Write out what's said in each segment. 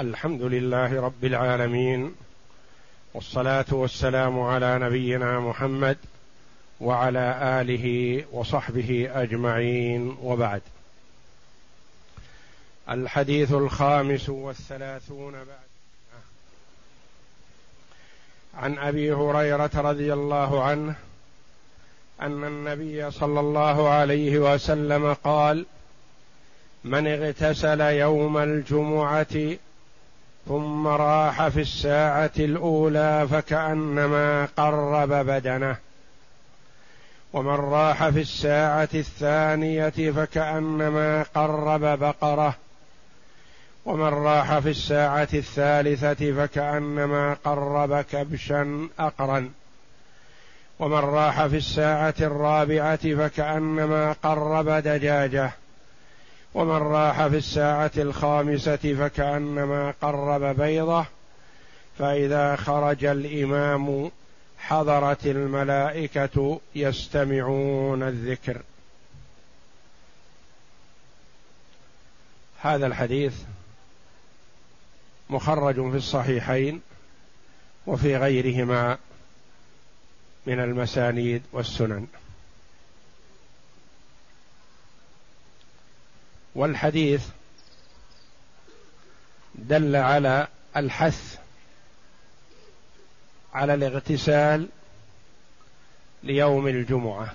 الحمد لله رب العالمين والصلاة والسلام على نبينا محمد وعلى آله وصحبه أجمعين وبعد. الحديث الخامس والثلاثون بعد. عن أبي هريرة رضي الله عنه أن النبي صلى الله عليه وسلم قال من اغتسل يوم الجمعة ثم راح في الساعة الأولى فكأنما قرب بدنه. ومن راح في الساعة الثانية فكأنما قرب بقرة. ومن راح في الساعة الثالثة فكأنما قرب كبشا اقرا ومن راح في الساعة الرابعة فكأنما قرب دجاجة. ومن راح في الساعة الخامسة فكأنما قرب بيضة فإذا خرج الإمام حضرت الملائكة يستمعون الذكر. هذا الحديث مخرج في الصحيحين وفي غيرهما من المسانيد والسنن. والحديث دل على الحث على الاغتسال ليوم الجمعة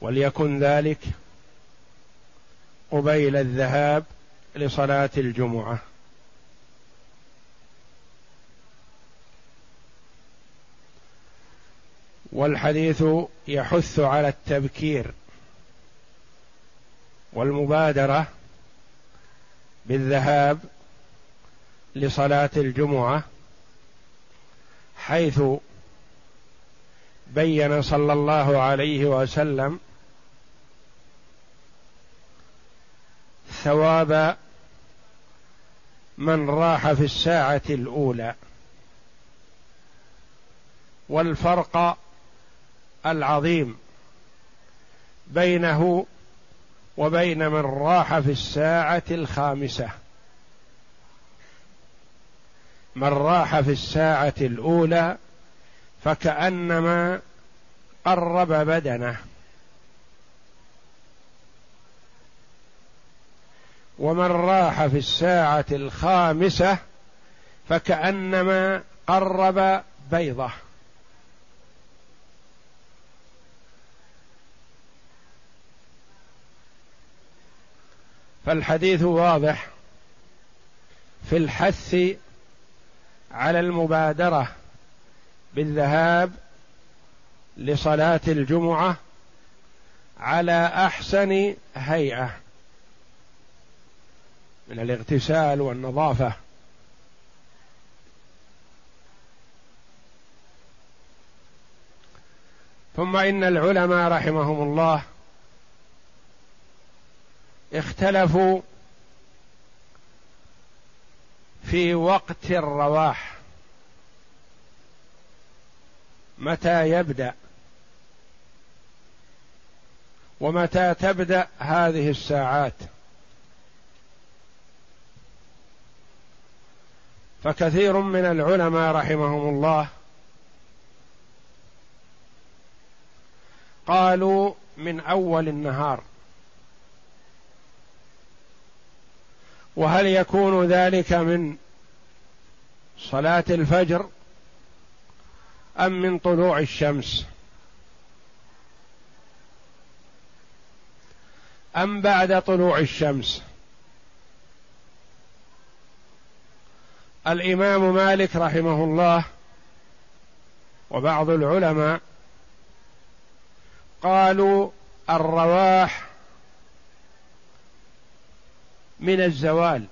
وليكن ذلك قبيل الذهاب لصلاة الجمعة. والحديث يحث على التبكير. والمبادرة بالذهاب لصلاة الجمعة حيث بين صلى الله عليه وسلم ثواب من راح في الساعة الأولى والفرق العظيم بينه وبين من راح في الساعة الخامسة. من راح في الساعة الأولى فكأنما قرب بدنه. ومن راح في الساعة الخامسة فكأنما قرب بيضه. فالحديث واضح في الحث على المبادرة بالذهاب لصلاة الجمعة على أحسن هيئة من الاغتسال والنظافة. ثم إن العلماء رحمهم الله اختلفوا في وقت الرواح. متى يبدأ؟ ومتى تبدأ هذه الساعات؟ فكثير من العلماء رحمهم الله قالوا من أول النهار. وهل يكون ذلك من صلاة الفجر أم من طلوع الشمس؟ أم بعد طلوع الشمس؟ الإمام مالك رحمه الله وبعض العلماء قالوا الرواح من الزوال.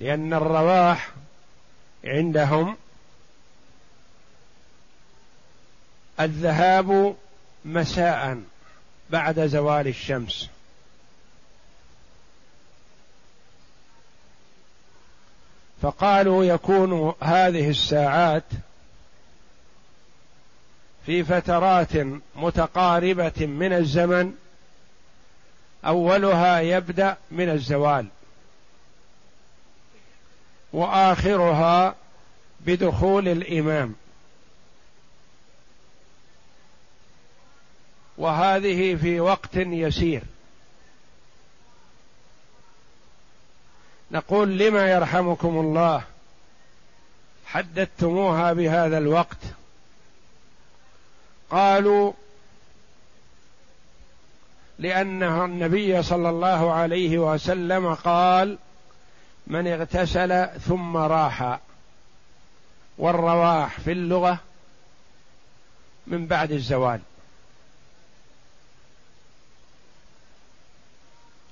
لأن الرواح عندهم الذهاب مساء بعد زوال الشمس. فقالوا يكون هذه الساعات في فترات متقاربة من الزمن أولها يبدأ من الزوال. وآخرها بدخول الإمام. وهذه في وقت يسير. نقول لما يرحمكم الله؟ حددتموها بهذا الوقت. قالوا لأنه النبي صلى الله عليه وسلم قال من اغتسل ثم راح. والرواح في اللغة من بعد الزوال.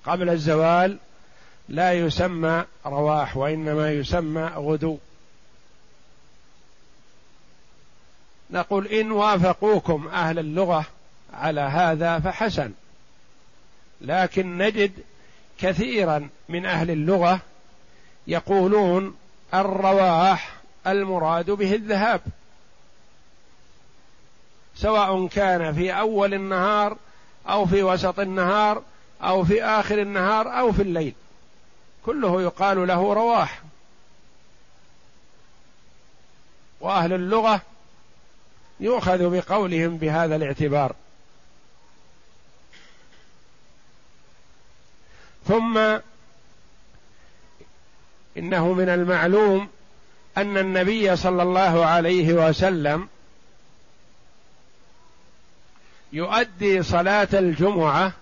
قبل الزوال لا يسمى رواح وإنما يسمى غدو. نقول إن وافقوكم أهل اللغة على هذا فحسن. لكن نجد كثيرا من أهل اللغة يقولون الرواح المراد به الذهاب. سواء كان في أول النهار أو في وسط النهار أو في آخر النهار أو في الليل. كله يقال له رواح. وأهل اللغة يؤخذ بقولهم بهذا الاعتبار. ثم إنه من المعلوم أن النبي صلى الله عليه وسلم يؤدي صلاة الجمعة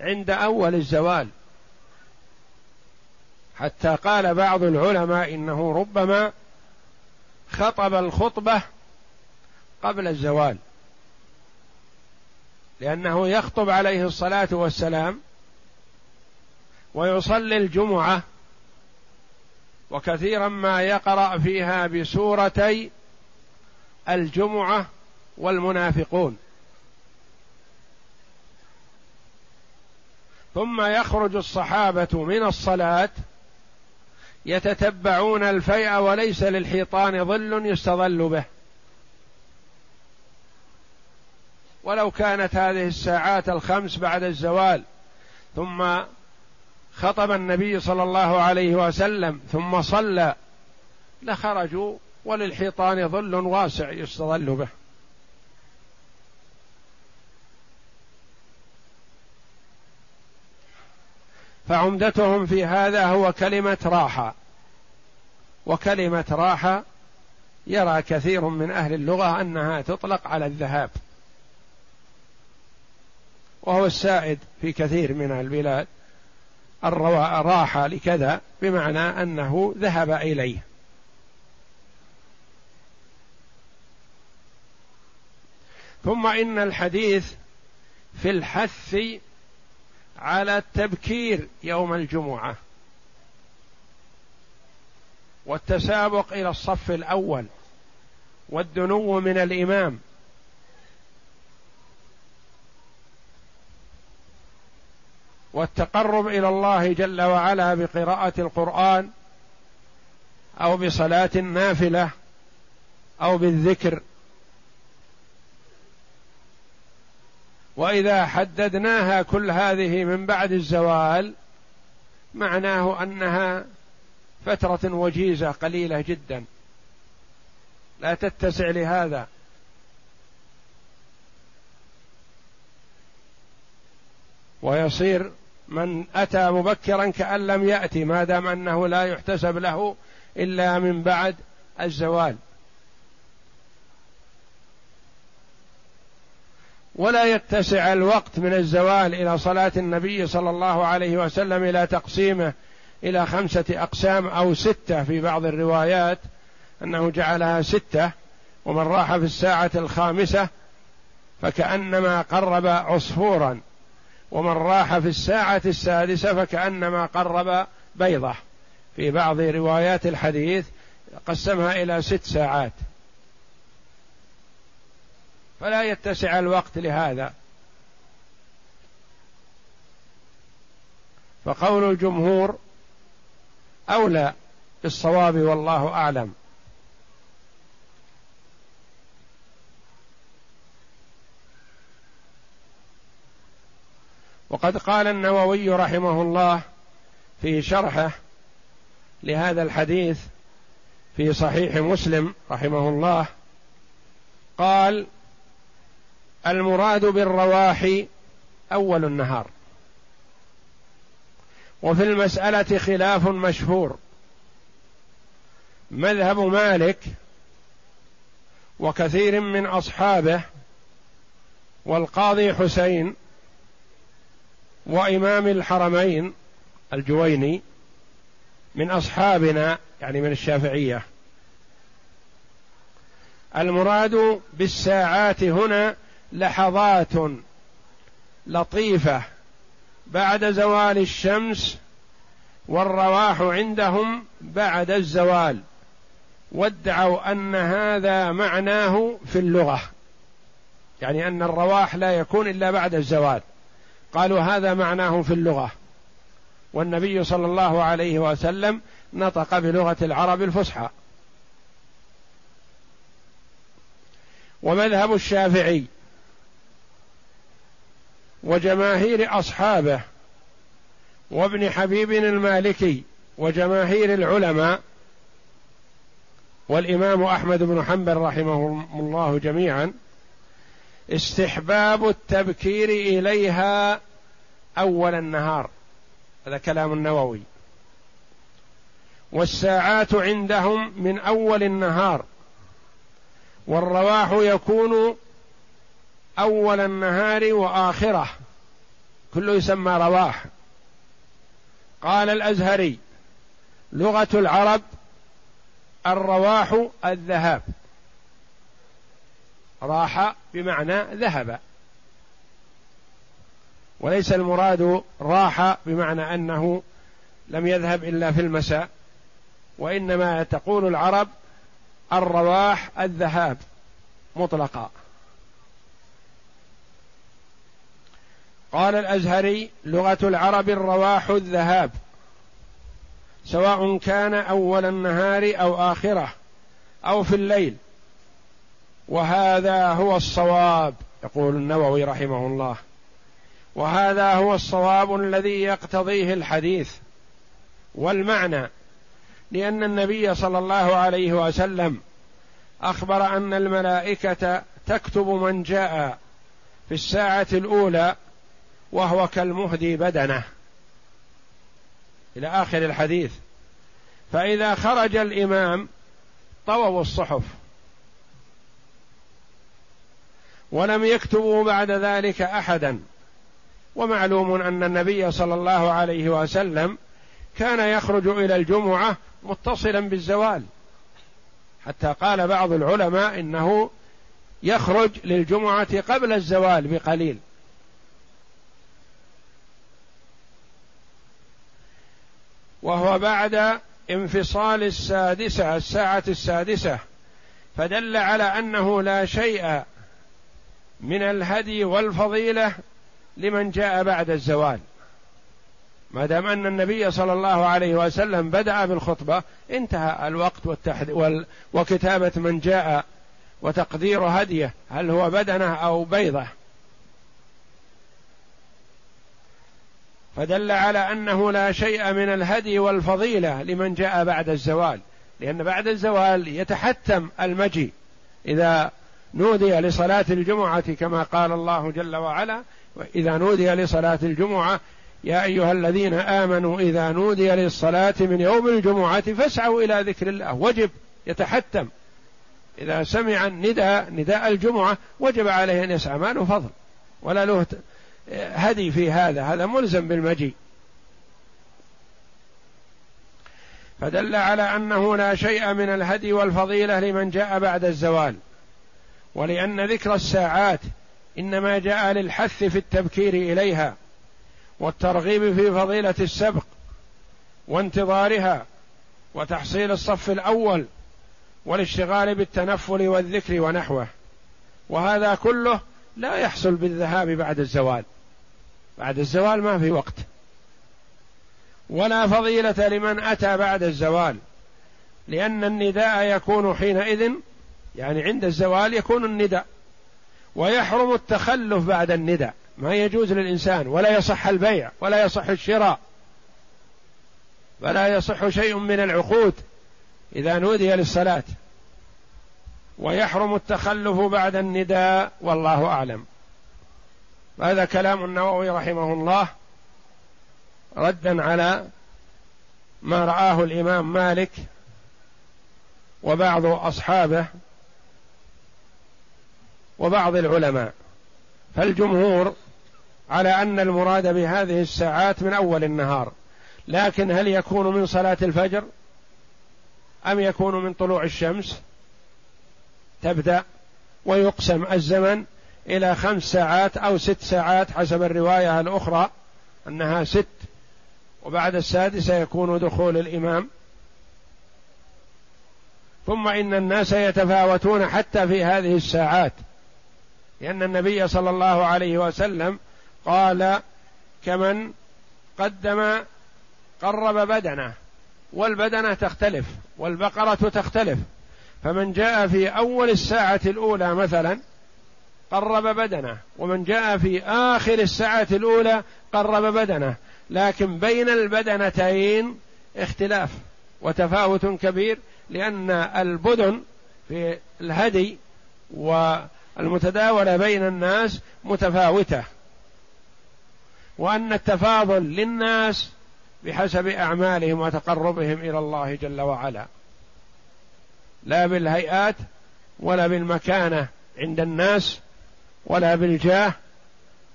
عند أول الزوال. حتى قال بعض العلماء إنه ربما خطب الخطبة قبل الزوال لأنه يخطب عليه الصلاة والسلام ويصلي الجمعة وكثيرا ما يقرأ فيها بسورتي الجمعة والمنافقون. ثم يخرج الصحابة من الصلاة يتتبعون الفيء وليس للحيطان ظل يستظل به. ولو كانت هذه الساعات الخمس بعد الزوال ثم خطب النبي صلى الله عليه وسلم ثم صلى لخرجوا وللحيطان ظل واسع يستظل به. فعمدتهم في هذا هو كلمة راحة. وكلمة راحة يرى كثير من أهل اللغة أنها تطلق على الذهاب. وهو السائد في كثير من البلاد. راح لكذا بمعنى أنه ذهب إليه. ثم إن الحديث في الحث على التبكير يوم الجمعة. والتسابق إلى الصف الأول. والدنو من الإمام. والتقرب إلى الله جل وعلا بقراءة القرآن أو بصلاة نافلة أو بالذكر. وإذا حددناها كل هذه من بعد الزوال معناه أنها فترة وجيزة قليلة جدا. لا تتسع لهذا. ويصير من أتى مبكرا كأن لم يأتي ما دام أنه لا يحتسب له إلا من بعد الزوال. ولا يتسع الوقت من الزوال إلى صلاة النبي صلى الله عليه وسلم إلى تقسيمه إلى خمسة أقسام أو ستة في بعض الروايات أنه جعلها ستة ومن راح في الساعة الخامسة فكأنما قرب عصفورا. ومن راح في الساعة السادسة فكأنما قرب بيضة. في بعض روايات الحديث قسمها إلى ست ساعات. فلا يتسع الوقت لهذا. فقول الجمهور أولى بالصواب والله أعلم. وقد قال النووي رحمه الله في شرحه لهذا الحديث في صحيح مسلم رحمه الله قال المراد بالرواح أول النهار. وفي المسألة خلاف مشهور. مذهب مالك وكثير من أصحابه والقاضي حسين وإمام الحرمين الجويني من أصحابنا يعني من الشافعية. المراد بالساعات هنا لحظات لطيفة بعد زوال الشمس والرواح عندهم بعد الزوال وادعوا أن هذا معناه في اللغة يعني أن الرواح لا يكون إلا بعد الزوال. قالوا هذا معناه في اللغة. والنبي صلى الله عليه وسلم نطق بلغة العرب الفصحى. ومذهب الشافعي وجماهير أصحابه وابن حبيب المالكي وجماهير العلماء والإمام أحمد بن حنبل رحمه الله جميعا استحباب التبكير إليها أول النهار. هذا كلام النووي. والساعات عندهم من أول النهار. والرواح يكون أول النهار وآخره. كله يسمى رواح. قال الأزهري لغة العرب الرواح الذهاب. راح بمعنى ذهب. وليس المراد راح بمعنى أنه لم يذهب إلا في المساء وإنما تقول العرب الرواح الذهاب مطلقا. قال الأزهري لغة العرب الرواح الذهاب سواء كان أول النهار أو آخره أو في الليل. وهذا هو الصواب يقول النووي رحمه الله. وهذا هو الصواب الذي يقتضيه الحديث والمعنى لأن النبي صلى الله عليه وسلم أخبر أن الملائكة تكتب من جاء في الساعة الأولى وهو كالمهدي بدنه. إلى آخر الحديث. فإذا خرج الإمام طووا الصحف. ولم يكتبوا بعد ذلك أحدا. ومعلوم أن النبي صلى الله عليه وسلم كان يخرج إلى الجمعة متصلا بالزوال. حتى قال بعض العلماء إنه يخرج للجمعة قبل الزوال بقليل. وهو بعد انفصال السادسة الساعة السادسة فدل على أنه لا شيء من الهدي والفضيلة لمن جاء بعد الزوال. ما دام أن النبي صلى الله عليه وسلم بدأ بالخطبة انتهى الوقت والتحد وال... وكتابة من جاء وتقدير هديه هل هو بدنة أو بيضة. فدل على أنه لا شيء من الهدي والفضيلة لمن جاء بعد الزوال لأن بعد الزوال يتحتم المجيء. إذا نودي لصلاة الجمعة كما قال الله جل وعلا وإذا نودي لصلاة الجمعة يا أيها الذين آمنوا إذا نودي للصلاة من يوم الجمعة فاسعوا إلى ذكر الله وجب يتحتم. إذا سمع النداء نداء الجمعة وجب عليه أن يسعى ما له فضل ولا له هدي في هذا هذا ملزم بالمجيء. فدل على أنه لا شيء من الهدي والفضيلة لمن جاء بعد الزوال. ولأن ذكر الساعات إنما جاء للحث في التبكير إليها والترغيب في فضيلة السبق وانتظارها وتحصيل الصف الأول والاشتغال بالتنفل والذكر ونحوه وهذا كله لا يحصل بالذهاب بعد الزوال. بعد الزوال ما في وقت. ولا فضيلة لمن أتى بعد الزوال لأن النداء يكون حينئذ يعني عند الزوال يكون النداء. ويحرم التخلف بعد النداء. ما يجوز للإنسان. ولا يصح البيع. ولا يصح الشراء. ولا يصح شيء من العقود. إذا نودي للصلاة. ويحرم التخلف بعد النداء. والله أعلم. هذا كلام النووي رحمه الله. ردا على ما رآه الإمام مالك. وبعض أصحابه. وبعض العلماء. فالجمهور على أن المراد بهذه الساعات من أول النهار. لكن هل يكون من صلاة الفجر؟ أم يكون من طلوع الشمس؟ تبدأ. ويقسم الزمن إلى خمس ساعات أو ست ساعات حسب الرواية الأخرى أنها ست. وبعد السادسة يكون دخول الإمام. ثم إن الناس يتفاوتون حتى في هذه الساعات. لأن النبي صلى الله عليه وسلم قال كمن قدم قرب بدنه والبدنة تختلف والبقرة تختلف. فمن جاء في أول الساعة الأولى مثلا قرب بدنه ومن جاء في آخر الساعة الأولى قرب بدنه. لكن بين البدنتين اختلاف وتفاوت كبير لأن البدن في الهدي والمتداوله بين الناس متفاوتة وأن التفاضل للناس بحسب أعمالهم وتقربهم إلى الله جل وعلا لا بالهيئات ولا بالمكانة عند الناس ولا بالجاه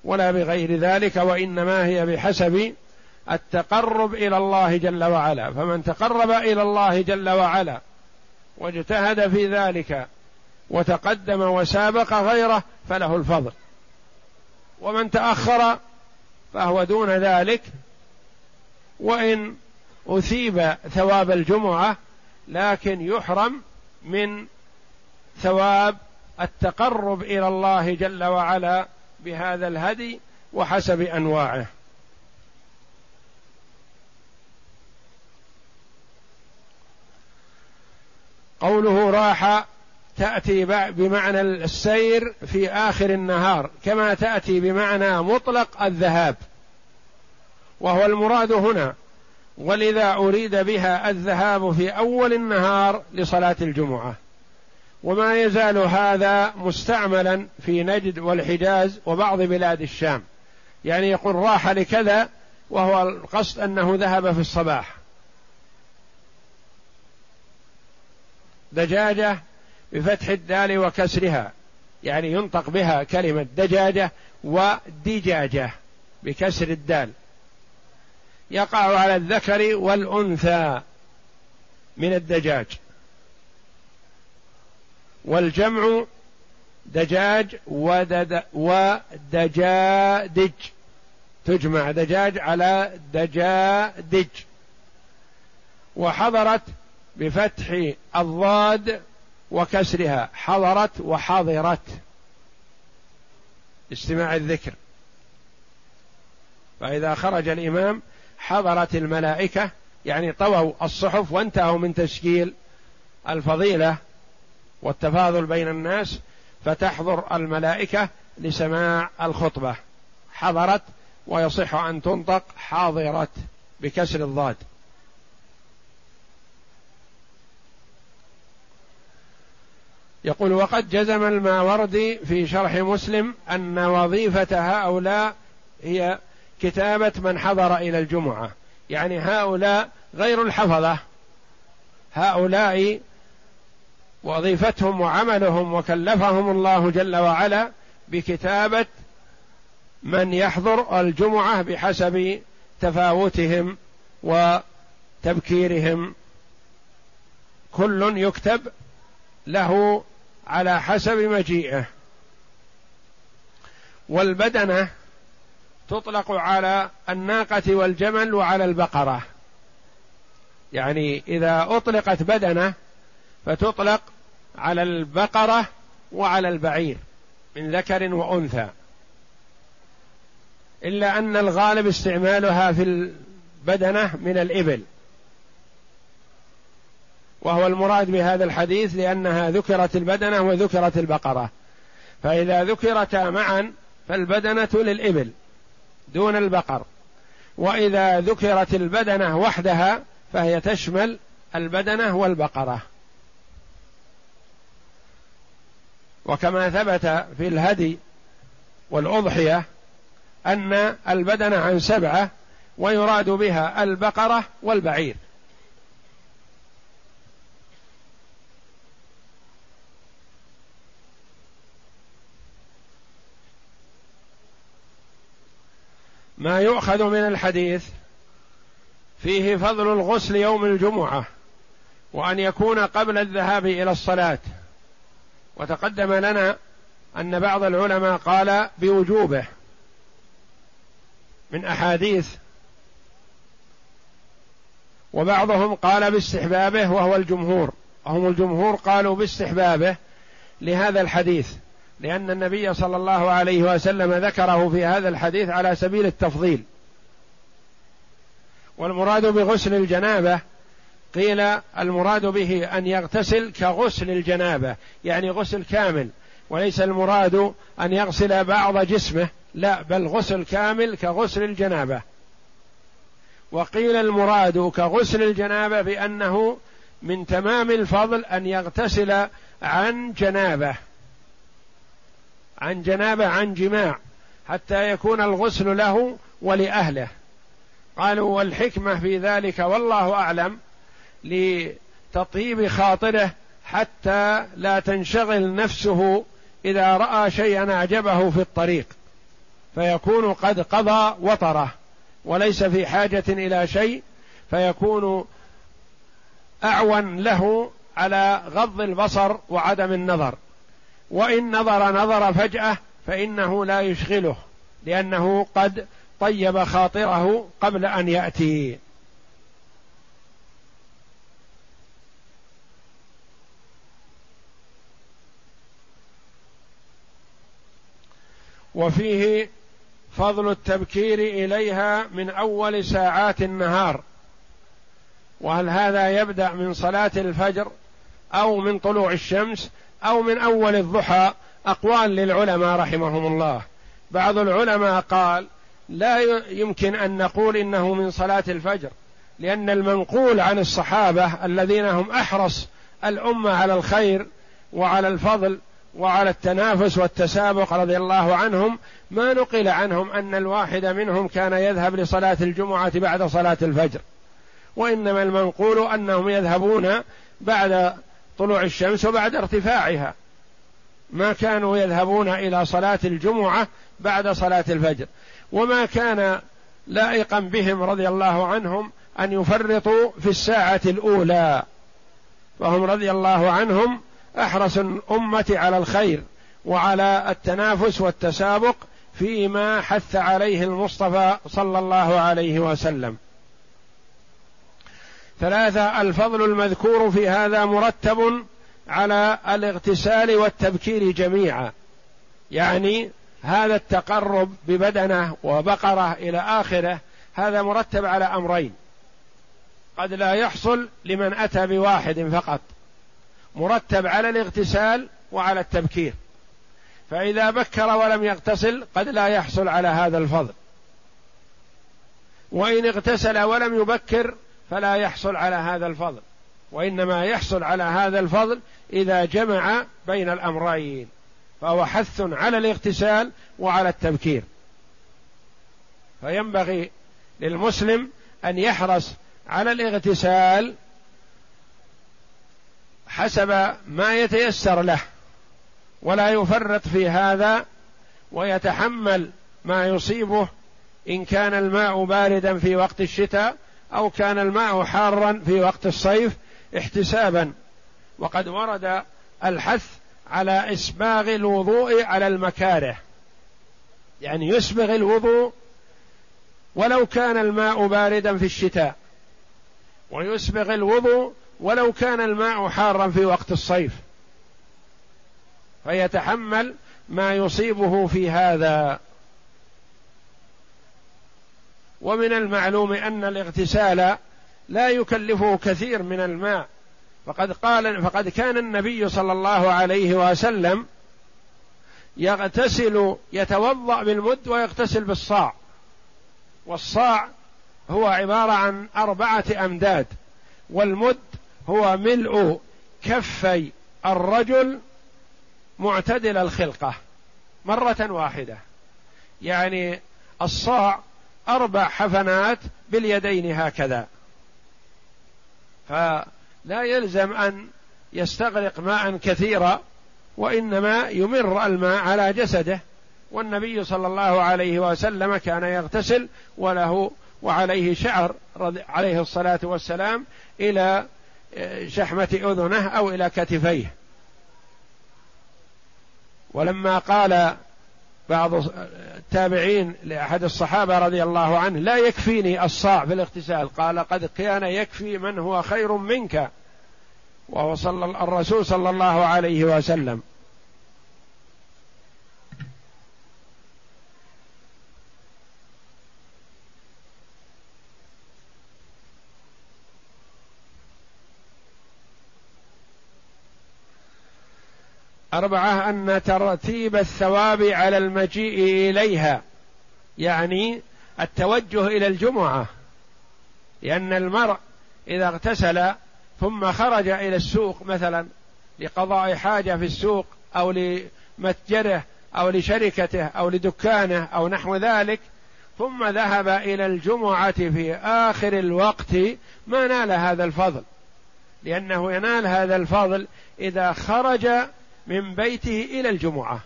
ولا بغير ذلك وإنما هي بحسب التقرب إلى الله جل وعلا. فمن تقرب إلى الله جل وعلا واجتهد في ذلك وتقدم وسابق غيره فله الفضل. ومن تأخر فهو دون ذلك. وإن أثيب ثواب الجمعة لكن يحرم من ثواب التقرب إلى الله جل وعلا بهذا الهدي وحسب أنواعه. قوله راح تأتي بمعنى السير في آخر النهار كما تأتي بمعنى مطلق الذهاب. وهو المراد هنا ولذا أريد بها الذهاب في أول النهار لصلاة الجمعة. وما يزال هذا مستعملا في نجد والحجاز وبعض بلاد الشام. يعني يقول راح لكذا وهو القصد أنه ذهب في الصباح. دجاجة بفتح الدال وكسرها. يعني ينطق بها كلمة دجاجة ودجاجة بكسر الدال. يقع على الذكر والأنثى من الدجاج. والجمع دجاج ودد ودجادج تجمع دجاج على دجادج وحضرت بفتح الضاد وكسرها حضرت وحضرت. استماع الذكر. فإذا خرج الإمام حضرت الملائكة يعني طووا الصحف وانتهوا من تسجيل الفضيلة والتفاضل بين الناس فتحضر الملائكة لسماع الخطبة. حضرت ويصح أن تنطق حاضرت بكسر الضاد. يقول وقد جزم الماوردي في شرح مسلم أن وظيفة هؤلاء هي كتابة من حضر إلى الجمعة. يعني هؤلاء غير الحفظة. هؤلاء وظيفتهم وعملهم وكلفهم الله جل وعلا بكتابة من يحضر الجمعة بحسب تفاوتهم وتبكيرهم. كل يكتب له على حسب مجيئه. والبدنة تطلق على الناقة والجمل وعلى البقرة. يعني إذا أطلقت بدنة فتطلق على البقرة وعلى البعير من ذكر وأنثى. إلا أن الغالب استعمالها في البدنة من الإبل. وهو المراد بهذا الحديث لأنها ذكرت البدنة وذكرت البقرة. فإذا ذكرتا معا فالبدنة للإبل دون البقر. وإذا ذكرت البدنة وحدها فهي تشمل البدنة والبقرة. وكما ثبت في الهدي والأضحية أن البدنة عن سبعة ويراد بها البقرة والبعير. ما يؤخذ من الحديث فيه فضل الغسل يوم الجمعة وأن يكون قبل الذهاب إلى الصلاة. وتقدم لنا أن بعض العلماء قال بوجوبه من أحاديث. وبعضهم قال باستحبابه وهو الجمهور. هم الجمهور قالوا باستحبابه لهذا الحديث. لأن النبي صلى الله عليه وسلم ذكره في هذا الحديث على سبيل التفضيل. والمراد بغسل الجنابة قيل المراد به أن يغتسل كغسل الجنابة يعني غسل كامل وليس المراد أن يغسل بعض جسمه لا بل غسل كامل كغسل الجنابة. وقيل المراد كغسل الجنابة بأنه من تمام الفضل أن يغتسل عن جنابة. عن جنابه عن جماع حتى يكون الغسل له ولأهله. قالوا والحكمة في ذلك والله أعلم لتطيب خاطره حتى لا تنشغل نفسه إذا رأى شيئا أعجبه في الطريق. فيكون قد قضى وطره وليس في حاجة إلى شيء فيكون اعون له على غض البصر وعدم النظر. وإن نظر نظر فجأة فإنه لا يشغله لأنه قد طيب خاطره قبل أن يأتي. وفيه فضل التبكير إليها من أول ساعات النهار. وهل هذا يبدأ من صلاة الفجر أو من طلوع الشمس؟ أو من أول الضحى أقوال للعلماء رحمهم الله. بعض العلماء قال لا يمكن أن نقول إنه من صلاة الفجر لأن المنقول عن الصحابة الذين هم أحرص الأمة على الخير وعلى الفضل وعلى التنافس والتسابق رضي الله عنهم ما نقل عنهم أن الواحد منهم كان يذهب لصلاة الجمعة بعد صلاة الفجر. وإنما المنقول أنهم يذهبون بعد طلوع الشمس وبعد ارتفاعها. ما كانوا يذهبون إلى صلاة الجمعة بعد صلاة الفجر. وما كان لائقا بهم رضي الله عنهم أن يفرطوا في الساعة الأولى. فهم رضي الله عنهم أحرص الأمة على الخير وعلى التنافس والتسابق فيما حث عليه المصطفى صلى الله عليه وسلم. ثلاثة الفضل المذكور في هذا مرتب على الاغتسال والتبكير جميعا. يعني هذا التقرب ببدنه وبقره إلى آخره هذا مرتب على أمرين. قد لا يحصل لمن أتى بواحد فقط. مرتب على الاغتسال وعلى التبكير. فإذا بكر ولم يغتسل قد لا يحصل على هذا الفضل. وإن اغتسل ولم يبكر فلا يحصل على هذا الفضل وإنما يحصل على هذا الفضل إذا جمع بين الأمرين فهو حث على الاغتسال وعلى التبكير. فينبغي للمسلم أن يحرص على الاغتسال حسب ما يتيسر له ولا يفرط في هذا ويتحمل ما يصيبه إن كان الماء باردا في وقت الشتاء أو كان الماء حارا في وقت الصيف احتسابا. وقد ورد الحث على إسباغ الوضوء على المكاره. يعني يسبغ الوضوء ولو كان الماء باردا في الشتاء. ويسبغ الوضوء ولو كان الماء حارا في وقت الصيف. فيتحمل ما يصيبه في هذا. ومن المعلوم أن الاغتسال لا يكلفه كثير من الماء. فقد قال فقد كان النبي صلى الله عليه وسلم يغتسل يتوضأ بالمد ويغتسل بالصاع. والصاع هو عبارة عن أربعة أمداد والمد هو ملء كفي الرجل معتدل الخلقة مرة واحدة. يعني الصاع أربع حفنات باليدين هكذا. فلا يلزم أن يستغرق ماء كثيرا وإنما يمر الماء على جسده. والنبي صلى الله عليه وسلم كان يغتسل وله وعليه شعر عليه الصلاة والسلام إلى شحمة أذنه أو إلى كتفيه. ولما قال بعض التابعين لأحد الصحابة رضي الله عنه لا يكفيني الصاع في الاغتسال. قال قد كان يكفي من هو خير منك. وهو صلى الرسول صلى الله عليه وسلم. أربعة أن ترتيب الثواب على المجيء إليها يعني التوجه إلى الجمعة لأن المرء إذا اغتسل ثم خرج إلى السوق مثلا لقضاء حاجة في السوق أو لمتجره أو لشركته أو لدكانه أو نحو ذلك ثم ذهب إلى الجمعة في آخر الوقت ما نال هذا الفضل لأنه ينال هذا الفضل إذا خرج من بيته إلى الجمعة.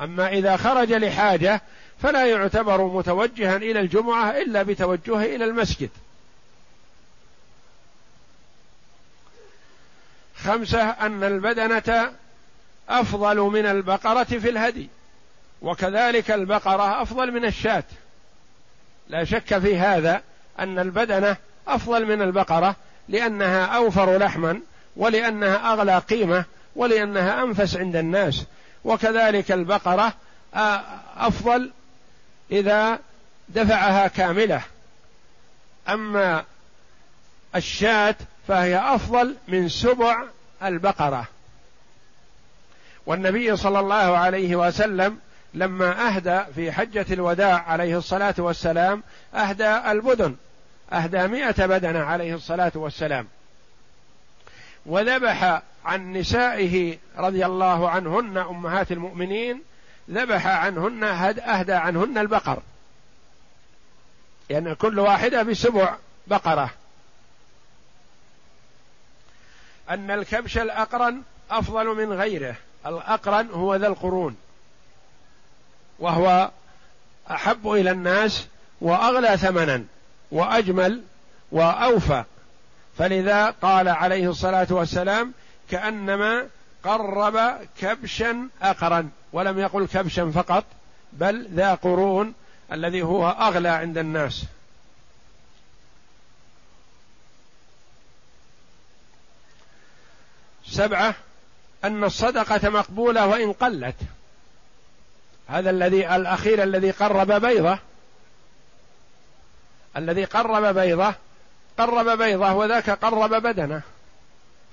أما إذا خرج لحاجة فلا يعتبر متوجها إلى الجمعة إلا بتوجهه إلى المسجد. خمسة أن البدنة أفضل من البقرة في الهدي وكذلك البقرة أفضل من الشاة. لا شك في هذا أن البدنة أفضل من البقرة لأنها أوفر لحما ولأنها أغلى قيمة ولأنها أنفس عند الناس. وكذلك البقرة أفضل إذا دفعها كاملة. أما الشاة فهي أفضل من سبع البقرة. والنبي صلى الله عليه وسلم لما أهدى في حجة الوداع عليه الصلاة والسلام أهدى البدن. أهدى مئة بدنة عليه الصلاة والسلام. وذبح عن نسائه رضي الله عنهن أمهات المؤمنين ذبح عنهن أهدى عنهن البقر. يعني كل واحدة بسبع بقرة. أن الكبش الأقرن أفضل من غيره. الأقرن هو ذا القرون. وهو أحب إلى الناس وأغلى ثمنا وأجمل وأوفى. فلذا قال عليه الصلاة والسلام كأنما قرب كبشا اقرا ولم يقل كبشا فقط بل ذا قرون الذي هو أغلى عند الناس. سبعة أن الصدقة مقبولة وإن قلت. هذا الذي الأخير الذي قرب بيضة. الذي قرب بيضة قرب بيضة وذاك قرب بدنه.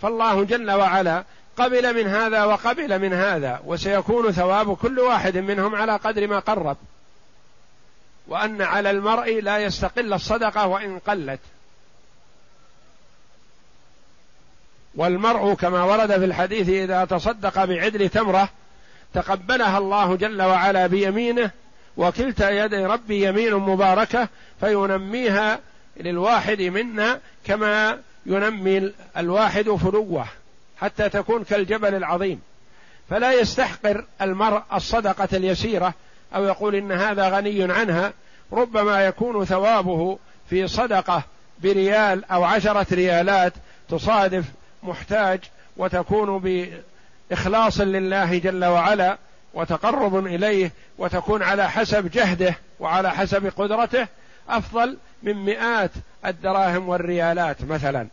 فالله جل وعلا قبل من هذا وقبل من هذا وسيكون ثواب كل واحد منهم على قدر ما قرب. وأن على المرء لا يستقل الصدقة وإن قلت. والمرء كما ورد في الحديث إذا تصدق بعدل تمرة تقبلها الله جل وعلا بيمينه وكلتا يدي ربي يمين مباركة فينميها للواحد منا كما ينمي الواحد فلوه حتى تكون كالجبل العظيم. فلا يستحقر المرء الصدقة اليسيرة أو يقول إن هذا غني عنها ربما يكون ثوابه في صدقة بريال أو عشرة ريالات تصادف محتاج وتكون بإخلاص لله جل وعلا وتقرب إليه وتكون على حسب جهده وعلى حسب قدرته أفضل من مئات الدراهم والريالات مثلا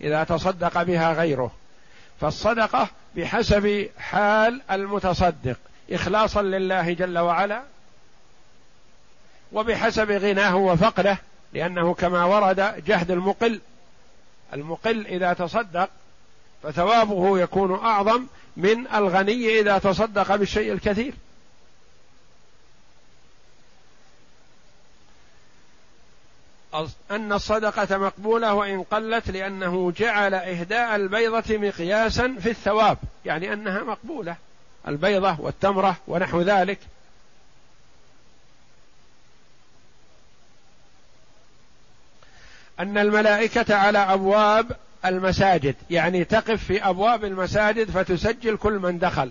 إذا تصدق بها غيره. فالصدقة بحسب حال المتصدق اخلاصا لله جل وعلا وبحسب غناه وفقره لأنه كما ورد جهد المقل. المقل إذا تصدق فثوابه يكون أعظم من الغني إذا تصدق بالشيء الكثير. أن الصدقة مقبولة وإن قلت لأنه جعل إهداء البيضة مقياسا في الثواب يعني أنها مقبولة البيضة والتمرة ونحو ذلك. أن الملائكة على أبواب المساجد يعني تقف في أبواب المساجد فتسجل كل من دخل.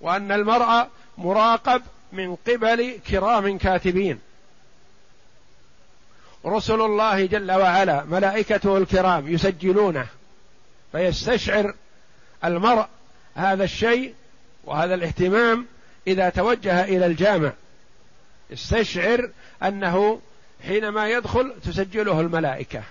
وأن المرء مراقب من قبل كرام كاتبين. رسل الله جل وعلا ملائكته الكرام يسجلونه فيستشعر المرء هذا الشيء وهذا الاهتمام إذا توجه إلى الجامع. استشعر أنه حينما يدخل تسجله الملائكة.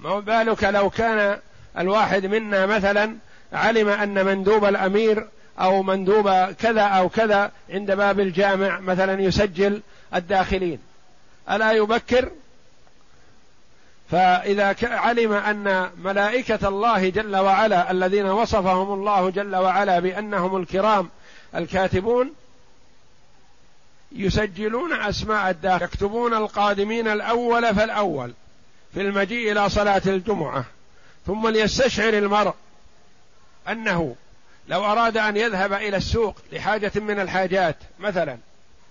ما بالك لو كان الواحد منا مثلا علم أن مندوب الأمير أو مندوب كذا أو كذا عند باب الجامع مثلا يسجل الداخلين. ألا يبكر؟ فإذا علم أن ملائكة الله جل وعلا الذين وصفهم الله جل وعلا بأنهم الكرام الكاتبون يسجلون أسماء الداخل يكتبون القادمين الأول فالأول في المجيء إلى صلاة الجمعة ثم ليستشعر المرء أنه لو أراد أن يذهب إلى السوق لحاجة من الحاجات مثلا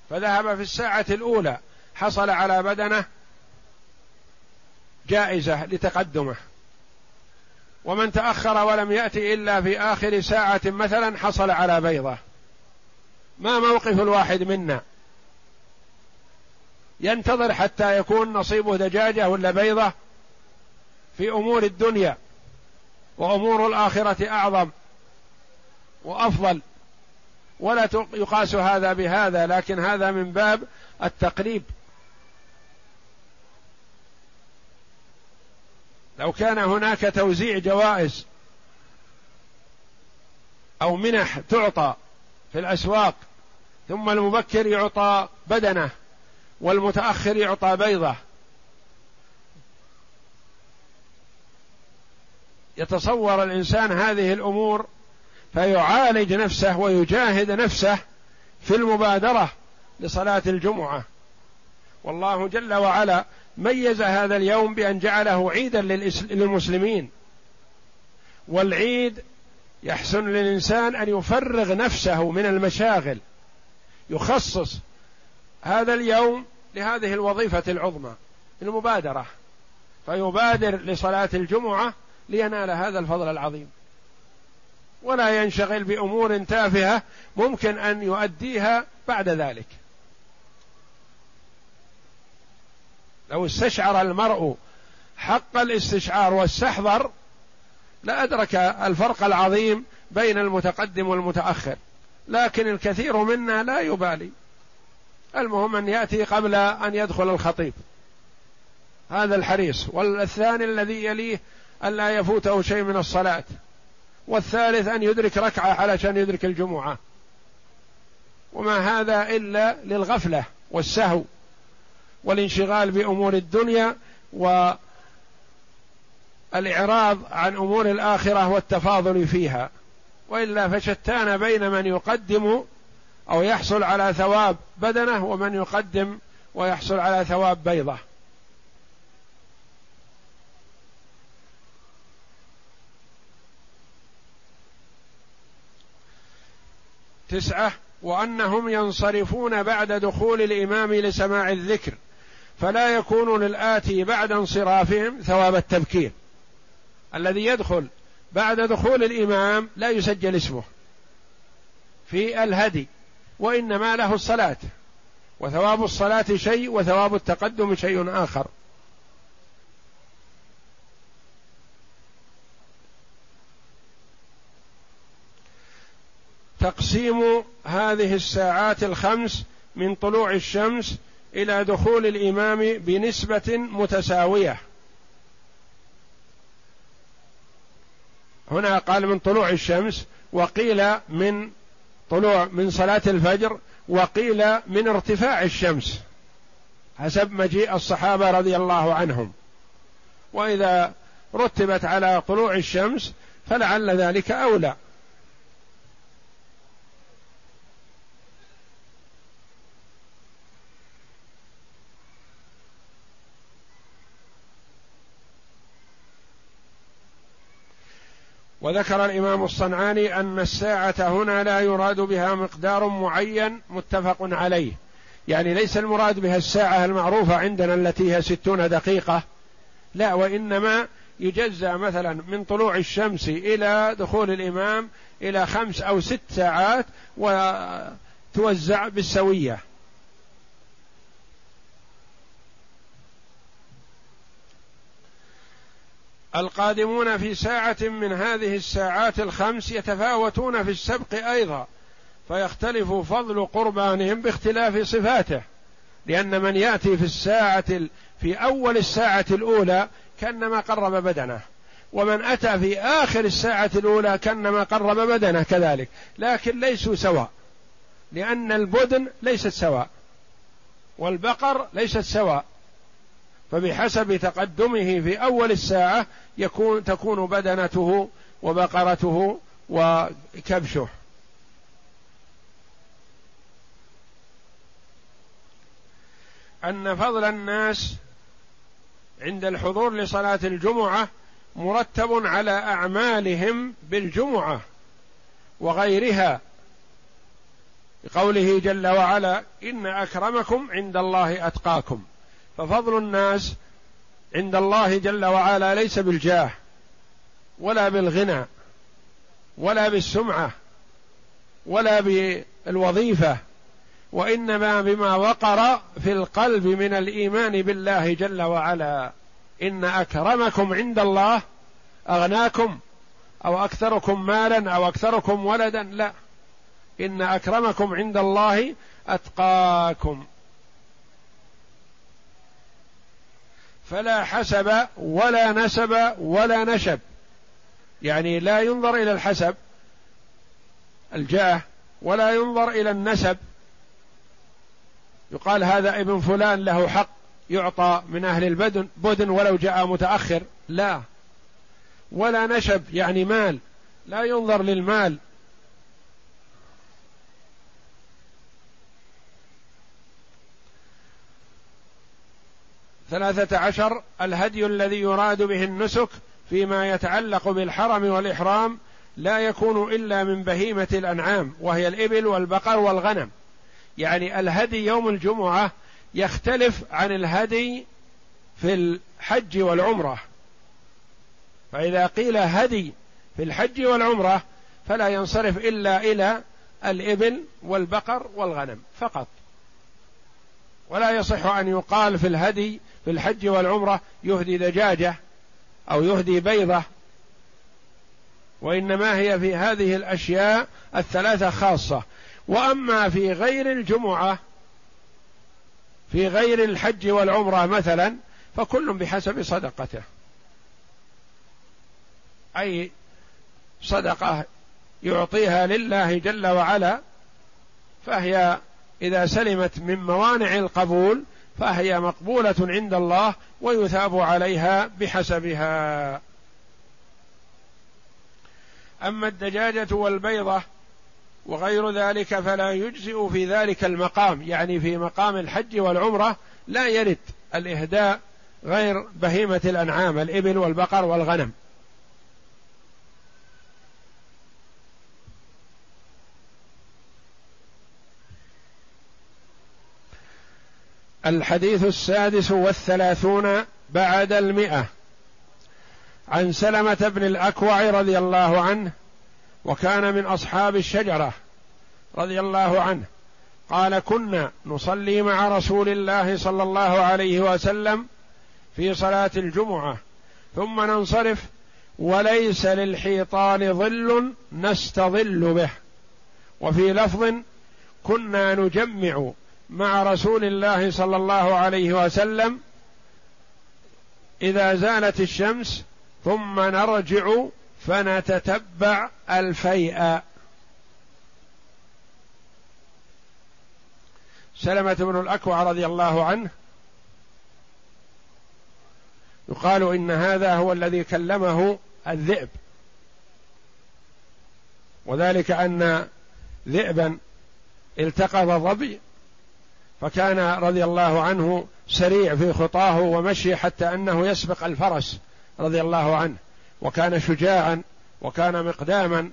فذهب في الساعة الأولى حصل على بدنه جائزة لتقدمه. ومن تأخر ولم يأتي إلا في آخر ساعة مثلا حصل على بيضة. ما موقف الواحد منا؟ ينتظر حتى يكون نصيبه دجاجة ولا بيضة في أمور الدنيا وأمور الآخرة أعظم. وأفضل. ولا يقاس هذا بهذا لكن هذا من باب التقريب. لو كان هناك توزيع جوائز أو منح تعطى في الأسواق ثم المبكر يعطى بدنه والمتأخر يعطى بيضه يتصور الإنسان هذه الأمور فيعالج نفسه ويجاهد نفسه في المبادرة لصلاة الجمعة. والله جل وعلا ميز هذا اليوم بأن جعله عيدا للمسلمين. والعيد يحسن للإنسان أن يفرغ نفسه من المشاغل يخصص هذا اليوم لهذه الوظيفة العظمى المبادرة فيبادر لصلاة الجمعة لينال هذا الفضل العظيم. ولا ينشغل بأمور تافهة ممكن أن يؤديها بعد ذلك. لو استشعر المرء حق الاستشعار واستحضر لأدرك الفرق العظيم بين المتقدم والمتأخر. لكن الكثير منا لا يبالي. المهم أن يأتي قبل أن يدخل الخطيب. هذا الحريص. والثاني الذي يليه ألا يفوته شيء من الصلاة. والثالث أن يدرك ركعة علشان يدرك الجمعة. وما هذا إلا للغفلة والسهو والانشغال بأمور الدنيا والإعراض عن أمور الآخرة والتفاضل فيها. وإلا فشتان بين من يقدم أو يحصل على ثواب بدنه ومن يقدم ويحصل على ثواب بيضه. تسعة وأنهم ينصرفون بعد دخول الإمام لسماع الذكر فلا يكون للآتي بعد انصرافهم ثواب التبكير. الذي يدخل بعد دخول الإمام لا يسجل اسمه في الهدي وإنما له الصلاة وثواب الصلاة شيء وثواب التقدم شيء آخر. تقسيم هذه الساعات الخمس من طلوع الشمس إلى دخول الإمام بنسبة متساوية. هنا قال من طلوع الشمس وقيل من طلوع من صلاة الفجر وقيل من ارتفاع الشمس حسب مجيء الصحابة رضي الله عنهم. وإذا رتبت على طلوع الشمس فلعل ذلك أولى. وذكر الإمام الصنعاني أن الساعة هنا لا يراد بها مقدار معين متفق عليه. يعني ليس المراد بها الساعة المعروفة عندنا التي هي ستون دقيقة. لا وإنما يجزى مثلا من طلوع الشمس إلى دخول الإمام إلى خمس أو ست ساعات وتوزع بالسوية. القادمون في ساعة من هذه الساعات الخمس يتفاوتون في السبق أيضا فيختلف فضل قربانهم باختلاف صفاته لأن من يأتي في الساعة في أول الساعة الأولى كأنما قرب بدنه ومن أتى في آخر الساعة الأولى كأنما قرب بدنه كذلك لكن ليسوا سواء لأن البدن ليست سواء والبقر ليست سواء فبحسب تقدمه في أول الساعة يكون تكون بدنته وبقرته وكبشه. أن فضل الناس عند الحضور لصلاة الجمعة مرتب على أعمالهم بالجمعة وغيرها. قوله جل وعلا إن أكرمكم عند الله أتقاكم. ففضل الناس عند الله جل وعلا ليس بالجاه ولا بالغنى ولا بالسمعة ولا بالوظيفة وإنما بما وقر في القلب من الإيمان بالله جل وعلا. إن أكرمكم عند الله أغناكم أو أكثركم مالا أو أكثركم ولدا لا. إن أكرمكم عند الله أتقاكم. فلا حسب ولا نسب ولا نشب. يعني لا ينظر إلى الحسب الجاه ولا ينظر إلى النسب. يقال هذا ابن فلان له حق يعطى من أهل البدن بدن ولو جاء متأخر. لا. ولا نشب يعني مال. لا ينظر للمال. ثلاثة عشر الهدي الذي يراد به النسك فيما يتعلق بالحرم والإحرام لا يكون إلا من بهيمة الأنعام وهي الإبل والبقر والغنم. يعني الهدي يوم الجمعة يختلف عن الهدي في الحج والعمرة. فإذا قيل هدي في الحج والعمرة فلا ينصرف إلا إلى الإبل والبقر والغنم فقط. ولا يصح أن يقال في الهدي في الحج والعمرة يهدي دجاجة أو يهدي بيضة وإنما هي في هذه الأشياء الثلاثة خاصة. وأما في غير الجمعة في غير الحج والعمرة مثلا فكل بحسب صدقته. أي صدقة يعطيها لله جل وعلا فهي إذا سلمت من موانع القبول فهي مقبولة عند الله ويثاب عليها بحسبها. أما الدجاجة والبيضة وغير ذلك فلا يجزئ في ذلك المقام يعني في مقام الحج والعمرة لا يرد الإهداء غير بهيمة الأنعام الإبل والبقر والغنم. الحديث السادس والثلاثون بعد المئة. عن سلمة بن الأكوع رضي الله عنه وكان من أصحاب الشجرة رضي الله عنه قال كنا نصلي مع رسول الله صلى الله عليه وسلم في صلاة الجمعة ثم ننصرف وليس للحيطان ظل نستظل به وفي لفظ كنا نجمع مع رسول الله صلى الله عليه وسلم إذا زالت الشمس ثم نرجع فنتتبع الفيء. سلمة بن الأكوع رضي الله عنه يقال إن هذا هو الذي كلمه الذئب. وذلك أن ذئبا التقط ظبي فكان رضي الله عنه سريع في خطاه ومشي حتى أنه يسبق الفرس رضي الله عنه. وكان شجاعا وكان مقداما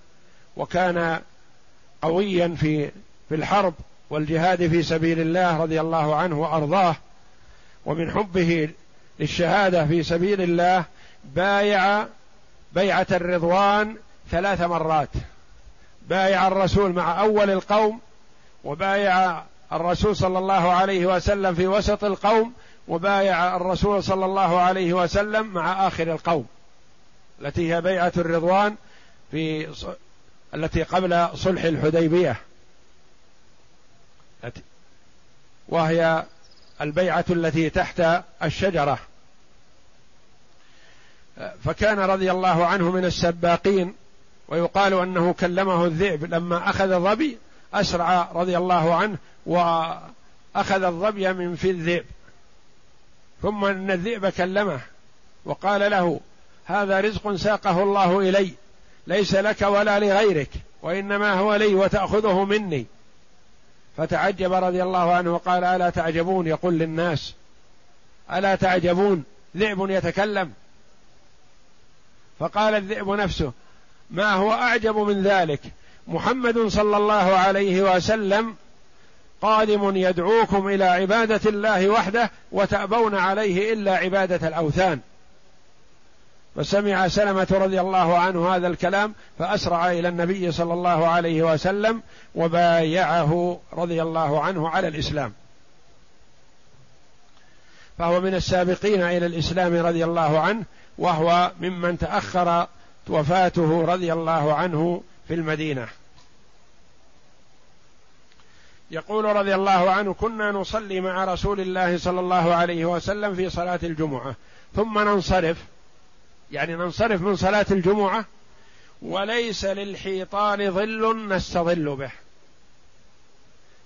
وكان قويا في في الحرب والجهاد في سبيل الله رضي الله عنه وأرضاه. ومن حبه للشهادة في سبيل الله بايع بيعة الرضوان ثلاث مرات. بايع الرسول مع أول القوم وبايع الرسول صلى الله عليه وسلم في وسط القوم وبايع الرسول صلى الله عليه وسلم مع آخر القوم التي هي بيعة الرضوان في التي قبل صلح الحديبية. وهي البيعة التي تحت الشجرة. فكان رضي الله عنه من السباقين ويقال أنه كلمه الذئب لما أخذ ظبي أسرع رضي الله عنه وأخذ الظبي من في الذئب. ثم إن الذئب كلمه وقال له هذا رزق ساقه الله إلي ليس لك ولا لغيرك وإنما هو لي وتأخذه مني. فتعجب رضي الله عنه وقال ألا تعجبون؟ يقول للناس ألا تعجبون؟ ذئب يتكلم. فقال الذئب نفسه ما هو أعجب من ذلك؟ محمد صلى الله عليه وسلم قادم يدعوكم إلى عبادة الله وحده وتأبون عليه إلا عبادة الأوثان. فسمع سلمة رضي الله عنه هذا الكلام فأسرع إلى النبي صلى الله عليه وسلم وبايعه رضي الله عنه على الإسلام. فهو من السابقين إلى الإسلام رضي الله عنه وهو ممن تأخر وفاته رضي الله عنه في المدينة. يقول رضي الله عنه كنا نصلي مع رسول الله صلى الله عليه وسلم في صلاة الجمعة. ثم ننصرف. يعني ننصرف من صلاة الجمعة؟ وليس للحيطان ظل نستظل به.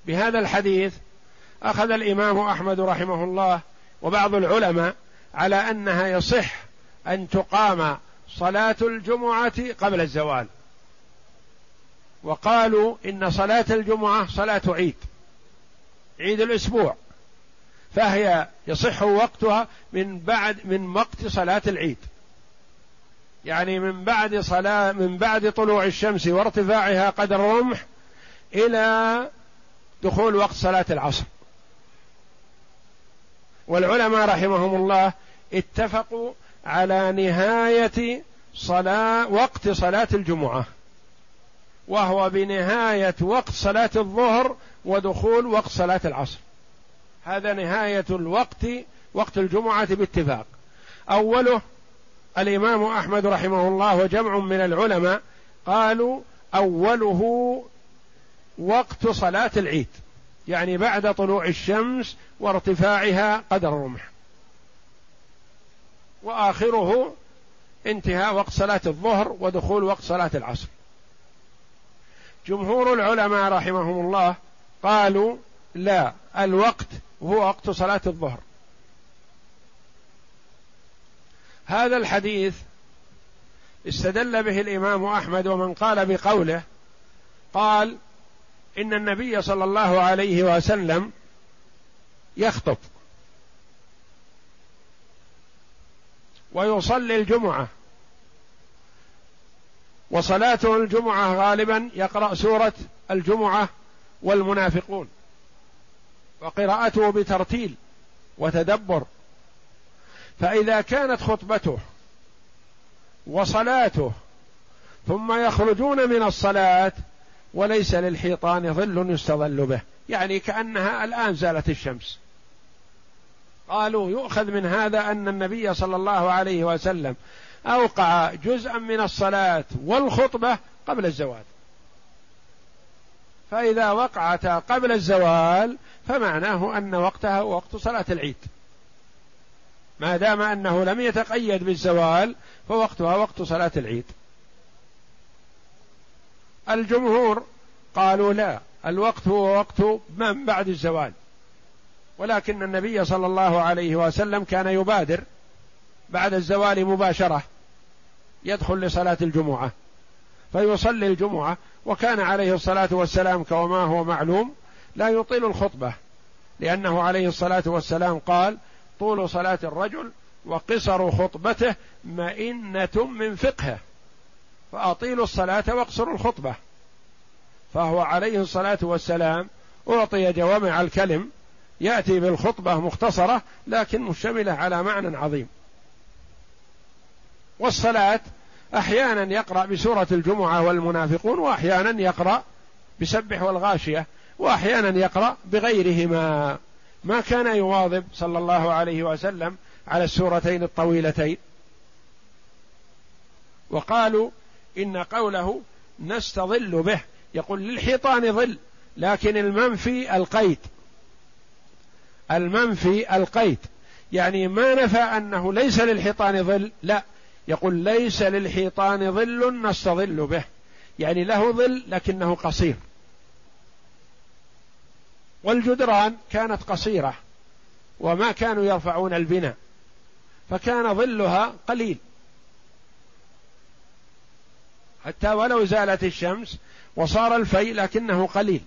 بهذا الحديث أخذ الإمام أحمد رحمه الله وبعض العلماء على أنها يصح أن تقام صلاة الجمعة قبل الزوال. وقالوا إن صلاة الجمعة صلاة عيد عيد الأسبوع فهي يصح وقتها من بعد من وقت صلاة العيد. يعني من بعد صلاة من بعد طلوع الشمس وارتفاعها قدر رمح إلى دخول وقت صلاة العصر. والعلماء رحمهم الله اتفقوا على نهاية صلاة وقت صلاة الجمعة. وهو بنهاية وقت صلاة الظهر ودخول وقت صلاة العصر. هذا نهاية الوقت وقت الجمعة باتفاق. أوله الإمام أحمد رحمه الله وجمع من العلماء قالوا أوله وقت صلاة العيد يعني بعد طلوع الشمس وارتفاعها قدر الرمح. وآخره انتهاء وقت صلاة الظهر ودخول وقت صلاة العصر. جمهور العلماء رحمهم الله قالوا لا الوقت هو وقت صلاة الظهر. هذا الحديث استدل به الإمام أحمد ومن قال بقوله قال إن النبي صلى الله عليه وسلم يخطب ويصلي الجمعة وصلاته الجمعة غالبا يقرأ سورة الجمعة والمنافقون. وقراءته بترتيل وتدبر. فإذا كانت خطبته وصلاته ثم يخرجون من الصلاة وليس للحيطان ظل يستظل به. يعني كأنها الآن زالت الشمس. قالوا يؤخذ من هذا أن النبي صلى الله عليه وسلم أوقع جزءا من الصلاة والخطبة قبل الزوال. فإذا وقعتا قبل الزوال فمعناه أن وقتها وقت صلاة العيد. ما دام أنه لم يتقيد بالزوال فوقتها وقت صلاة العيد. الجمهور قالوا لا الوقت هو وقت من بعد الزوال. ولكن النبي صلى الله عليه وسلم كان يبادر بعد الزوال مباشرة. يدخل لصلاة الجمعة فيصلي الجمعة وكان عليه الصلاة والسلام كما هو معلوم لا يطيل الخطبة لأنه عليه الصلاة والسلام قال طول صلاة الرجل وقصر خطبته مئنة من فقهه فأطيلوا الصلاة واقصروا الخطبة. فهو عليه الصلاة والسلام أعطي جوامع الكلم يأتي بالخطبة مختصرة لكن مشتملة على معنى عظيم. والصلاة أحيانا يقرأ بسورة الجمعة والمنافقون وأحيانا يقرأ بسبح والغاشية وأحيانا يقرأ بغيرهما. ما كان يواظب صلى الله عليه وسلم على السورتين الطويلتين. وقالوا إن قوله نستظل به يقول للحيطان ظل لكن المنفي القيد المنفي القيد يعني ما نفى أنه ليس للحيطان ظل لا يقول ليس للحيطان ظل نستظل به. يعني له ظل لكنه قصير. والجدران كانت قصيرة وما كانوا يرفعون البناء فكان ظلها قليل. حتى ولو زالت الشمس وصار الفيء لكنه قليل.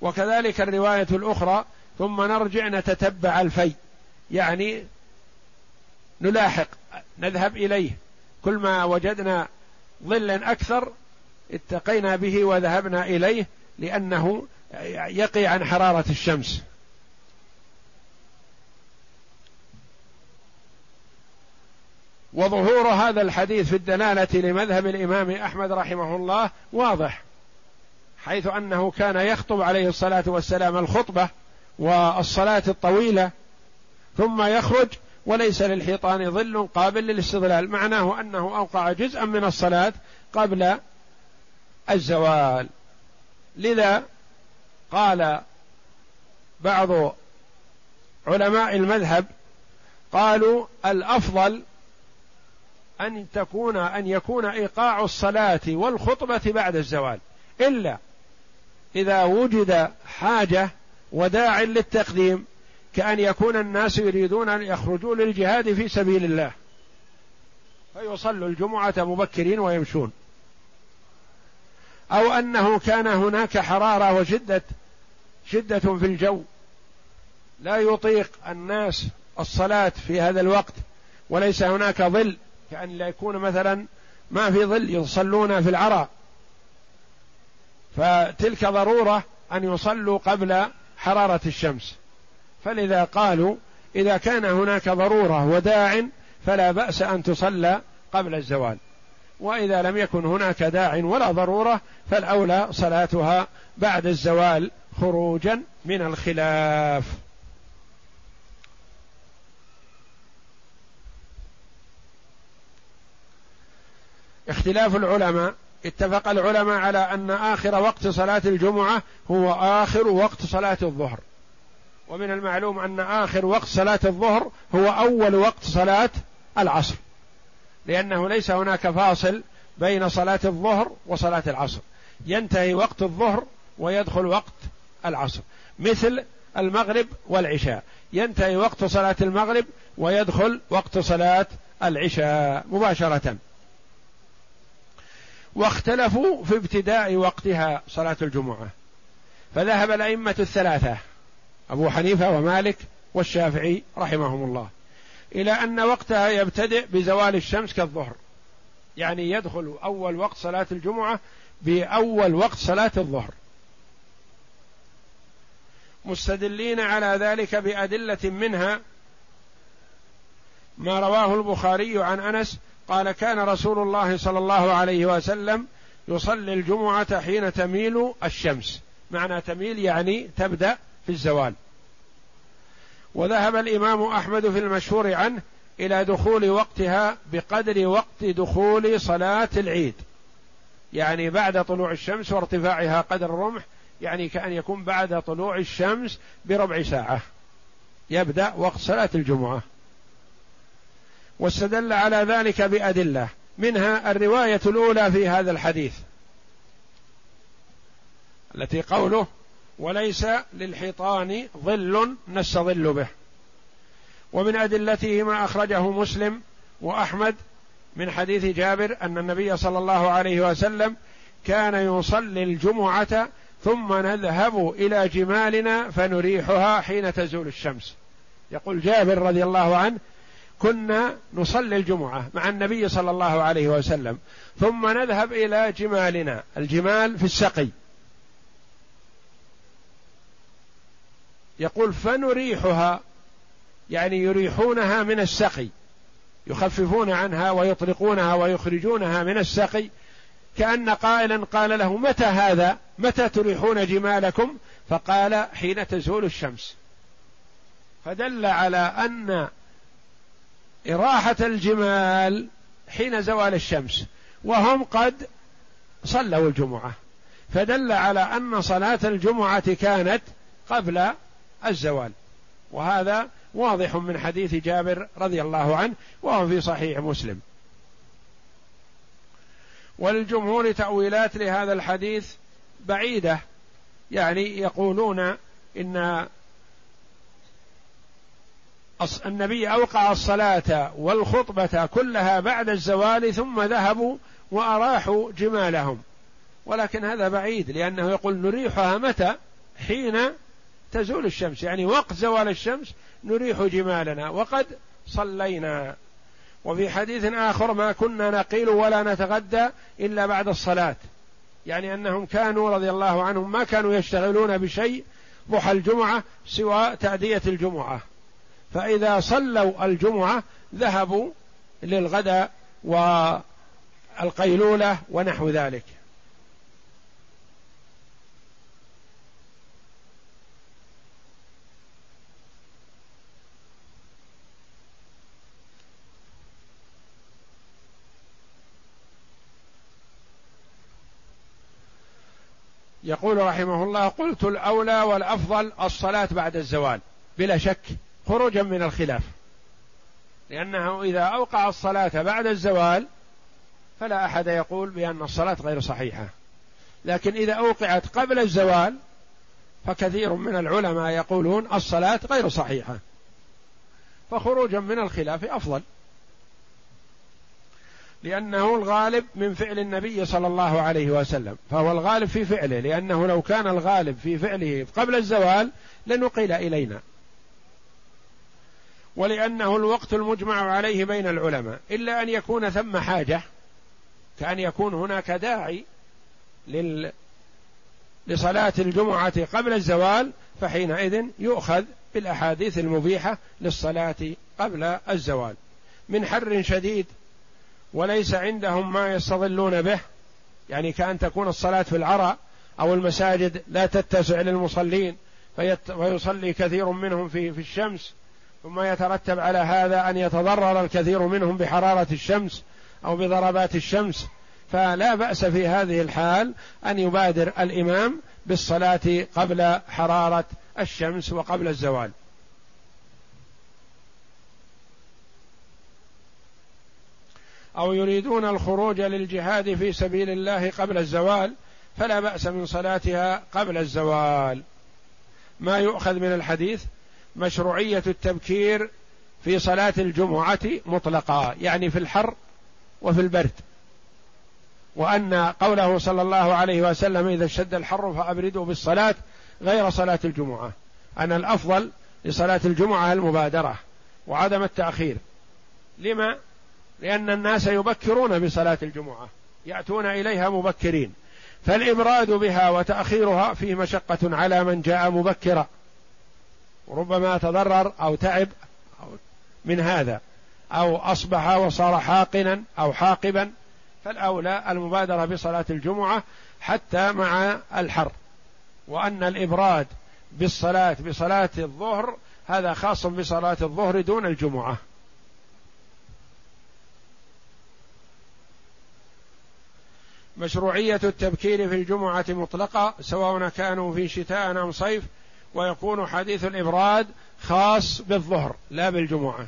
وكذلك الرواية الأخرى ثم نرجع نتتبع الفيء يعني نلاحق نذهب إليه. كل ما وجدنا ظلا أكثر اتقينا به وذهبنا إليه لأنه يقي عن حرارة الشمس. وظهور هذا الحديث في الدلالة لمذهب الإمام أحمد رحمه الله واضح حيث أنه كان يخطب عليه الصلاة والسلام الخطبة والصلاة الطويلة ثم يخرج وليس للحيطان ظل قابل للاستظلال. معناه أنه أوقع جزءا من الصلاة قبل الزوال. لذا قال بعض علماء المذهب قالوا الأفضل أن تكون أن يكون إيقاع الصلاة والخطبة بعد الزوال. إلا إذا وجد حاجة وداع للتقديم كأن يكون الناس يريدون أن يخرجوا للجهاد في سبيل الله. فيصلوا الجمعة مبكرين ويمشون. أو أنه كان هناك حرارة وشدة شدة في الجو. لا يطيق الناس الصلاة في هذا الوقت وليس هناك ظل. كأن لا يكون مثلا ما في ظل يصلون في العرى. فتلك ضرورة أن يصلوا قبل حرارة الشمس. فلذا قالوا إذا كان هناك ضرورة وداع فلا بأس أن تصلى قبل الزوال. وإذا لم يكن هناك داع ولا ضرورة فالأولى صلاتها بعد الزوال خروجا من الخلاف. اختلاف العلماء اتفق العلماء على أن آخر وقت صلاة الجمعة هو آخر وقت صلاة الظهر. ومن المعلوم أن آخر وقت صلاة الظهر هو أول وقت صلاة العصر. لأنه ليس هناك فاصل بين صلاة الظهر وصلاة العصر. ينتهي وقت الظهر ويدخل وقت العصر. مثل المغرب والعشاء. ينتهي وقت صلاة المغرب ويدخل وقت صلاة العشاء مباشرة. واختلفوا في ابتداء وقتها صلاة الجمعة. فذهب الأئمة الثلاثة أبو حنيفة ومالك والشافعي رحمهم الله. إلى أن وقتها يبتدئ بزوال الشمس كالظهر. يعني يدخل أول وقت صلاة الجمعة بأول وقت صلاة الظهر. مستدلين على ذلك بأدلة منها ما رواه البخاري عن أنس قال كان رسول الله صلى الله عليه وسلم يصلي الجمعة حين تميل الشمس. معنى تميل يعني تبدأ في الزوال. وذهب الإمام أحمد في المشهور عنه إلى دخول وقتها بقدر وقت دخول صلاة العيد. يعني بعد طلوع الشمس وارتفاعها قدر الرمح يعني كأن يكون بعد طلوع الشمس بربع ساعة. يبدأ وقت صلاة الجمعة. واستدل على ذلك بأدلة. منها الرواية الأولى في هذا الحديث. التي قوله وليس للحيطان ظل نستظل به. ومن أدلته ما أخرجه مسلم وأحمد من حديث جابر أن النبي صلى الله عليه وسلم كان يصلي الجمعة ثم نذهب إلى جمالنا فنريحها حين تزول الشمس. يقول جابر رضي الله عنه كنا نصلي الجمعة مع النبي صلى الله عليه وسلم ثم نذهب إلى جمالنا. الجمال في السقي. يقول فنريحها يعني يريحونها من السقي يخففون عنها ويطلقونها ويخرجونها من السقي. كأن قائلا قال له متى هذا؟ متى تريحون جمالكم؟ فقال حين تزول الشمس. فدل على أن إراحة الجمال حين زوال الشمس وهم قد صلوا الجمعة. فدل على أن صلاة الجمعة كانت قبل الزوال. وهذا واضح من حديث جابر رضي الله عنه وهو في صحيح مسلم. وللجمهور تأويلات لهذا الحديث بعيدة يعني يقولون إن النبي أوقع الصلاة والخطبة كلها بعد الزوال ثم ذهبوا وأراحوا جمالهم. ولكن هذا بعيد لأنه يقول نريحها متى؟ حين تزول الشمس. يعني وقت زوال الشمس نريح جمالنا. وقد صلينا. وفي حديث آخر ما كنا نقيل ولا نتغدى إلا بعد الصلاة. يعني أنهم كانوا رضي الله عنهم ما كانوا يشتغلون بشيء ضحى الجمعة سوى تأدية الجمعة. فإذا صلوا الجمعة ذهبوا للغداء والقيلولة ونحو ذلك. يقول رحمه الله قلت الأولى والأفضل الصلاة بعد الزوال بلا شك خروجا من الخلاف. لأنه إذا أوقع الصلاة بعد الزوال فلا أحد يقول بأن الصلاة غير صحيحة. لكن إذا أوقعت قبل الزوال فكثير من العلماء يقولون الصلاة غير صحيحة. فخروجا من الخلاف أفضل. لأنه الغالب من فعل النبي صلى الله عليه وسلم. فهو الغالب في فعله لأنه لو كان الغالب في فعله قبل الزوال لنقل إلينا. ولأنه الوقت المجمع عليه بين العلماء. إلا أن يكون ثم حاجة كأن يكون هناك داعي لل لصلاة الجمعة قبل الزوال فحينئذ يؤخذ بالأحاديث المبيحة للصلاة قبل الزوال. من حر شديد وليس عندهم ما يستظلون به. يعني كأن تكون الصلاة في العرى أو المساجد لا تتسع للمصلين فيصلي كثير منهم في في الشمس. ثم يترتب على هذا أن يتضرر الكثير منهم بحرارة الشمس أو بضربات الشمس. فلا بأس في هذه الحال أن يبادر الإمام بالصلاة قبل حرارة الشمس وقبل الزوال. أو يريدون الخروج للجهاد في سبيل الله قبل الزوال فلا بأس من صلاتها قبل الزوال. ما يؤخذ من الحديث مشروعية التبكير في صلاة الجمعة مطلقا يعني في الحر وفي البرد. وأن قوله صلى الله عليه وسلم إذا اشتد الحر فأبردوا بالصلاة غير صلاة الجمعة. ان الأفضل لصلاة الجمعة المبادرة وعدم التأخير. لما؟ لأن الناس يبكرون بصلاة الجمعة يأتون إليها مبكرين. فالإبراد بها وتأخيرها فيه مشقة على من جاء مبكرا. ربما تضرر أو تعب من هذا أو أصبح وصار حاقنا أو حاقبا. فالأولى المبادرة بصلاة الجمعة حتى مع الحر. وأن الإبراد بالصلاة بصلاة الظهر هذا خاص بصلاة الظهر دون الجمعة. مشروعية التبكير في الجمعة مطلقة سواء كانوا في شتاء أم صيف ويكون حديث الإبراد خاص بالظهر لا بالجمعة.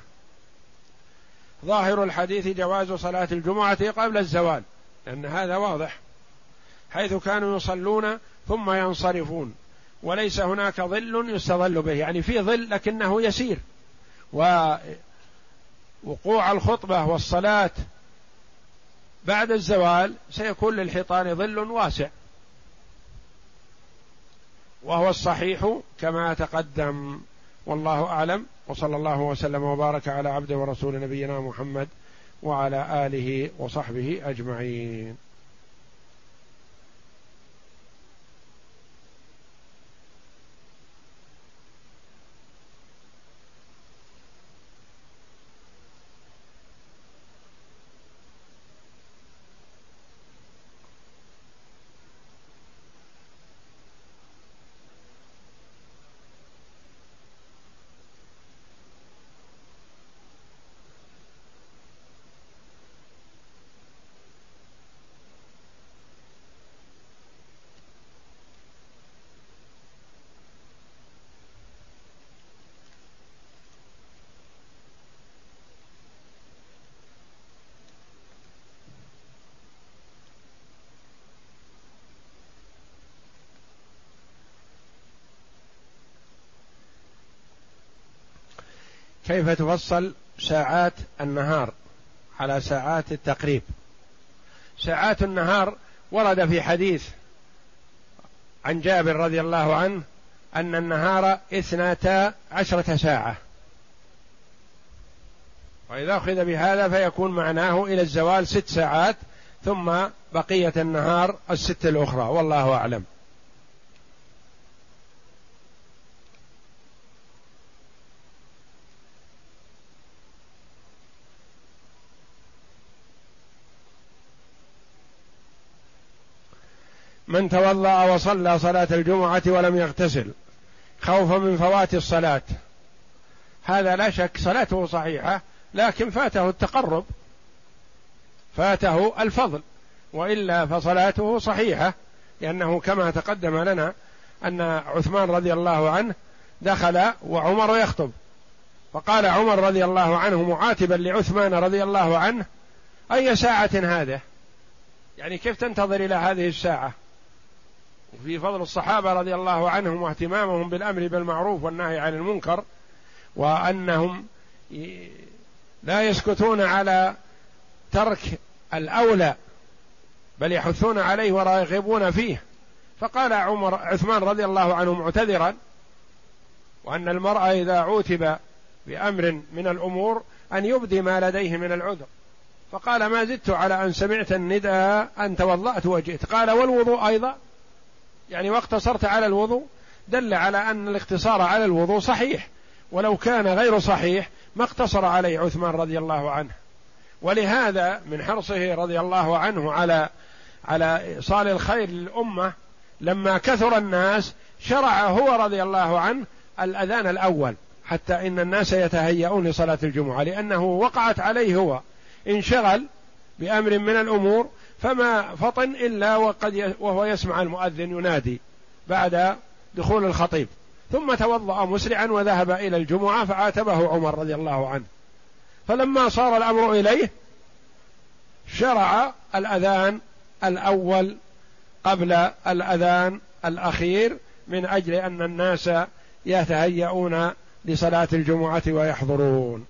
ظاهر الحديث جواز صلاة الجمعة قبل الزوال لأن هذا واضح حيث كانوا يصلون ثم ينصرفون وليس هناك ظل يستظل به يعني في ظل لكنه يسير. ووقوع الخطبة والصلاة بعد الزوال سيكون للحيطان ظل واسع. وهو الصحيح كما تقدم. والله أعلم. وصلى الله وسلم وبارك على عبده ورسول نبينا محمد وعلى آله وصحبه أجمعين. كيف تفصل ساعات النهار على ساعات التقريب؟ ساعات النهار ورد في حديث عن جابر رضي الله عنه أن النهار اثنتا عشرة ساعة. وإذا أخذ بهذا فيكون معناه إلى الزوال ست ساعات ثم بقية النهار الست الأخرى والله أعلم. من توضأ وصلى صلاة الجمعة ولم يغتسل خوفا من فوات الصلاة. هذا لا شك صلاته صحيحة لكن فاته التقرب فاته الفضل وإلا فصلاته صحيحة لأنه كما تقدم لنا أن عثمان رضي الله عنه دخل وعمر يخطب. فقال عمر رضي الله عنه معاتبا لعثمان رضي الله عنه أي ساعة هذه؟ يعني كيف تنتظر إلى هذه الساعة؟ وفي فضل الصحابة رضي الله عنهم واهتمامهم بالأمر بالمعروف والنهي عن المنكر وأنهم لا يسكتون على ترك الأولى بل يحثون عليه ويرغبون فيه. فقال عمر عثمان رضي الله عنه معتذرا وأن المرء إذا عوتب بأمر من الأمور أن يبدي ما لديه من العذر. فقال ما زدت على أن سمعت النداء ان توضات وجئت قال والوضوء أيضا. يعني واقتصرت على الوضوء دل على أن الاقتصار على الوضوء صحيح. ولو كان غير صحيح ما اقتصر عليه عثمان رضي الله عنه. ولهذا من حرصه رضي الله عنه على على إيصال الخير للأمة لما كثر الناس شرع هو رضي الله عنه الأذان الأول حتى إن الناس يتهيئون لصلاة الجمعة لأنه وقعت عليه هو. انشغل بأمر من الأمور فما فطن إلا وقد وهو يسمع المؤذن ينادي بعد دخول الخطيب. ثم توضأ مسرعا وذهب إلى الجمعة فعاتبه عمر رضي الله عنه. فلما صار الأمر إليه شرع الأذان الأول قبل الأذان الأخير من أجل أن الناس يتهيئون لصلاة الجمعة ويحضرون.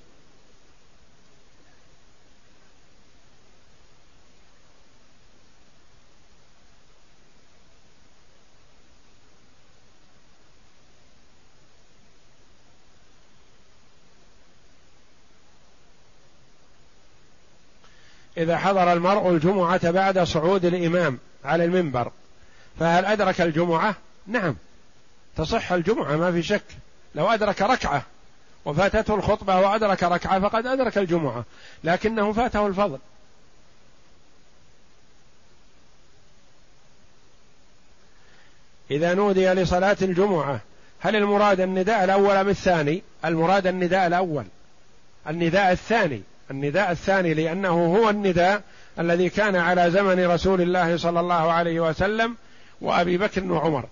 إذا حضر المرء الجمعة بعد صعود الإمام على المنبر فهل أدرك الجمعة؟ نعم. تصح الجمعة ما في شك. لو أدرك ركعة وفاتته الخطبة وأدرك ركعة فقد أدرك الجمعة لكنه فاته الفضل. إذا نودي لصلاة الجمعة هل المراد النداء الأول أم الثاني؟ المراد النداء الأول. النداء الثاني. النداء الثاني لأنه هو النداء الذي كان على زمن رسول الله صلى الله عليه وسلم وأبي بكر وعمر.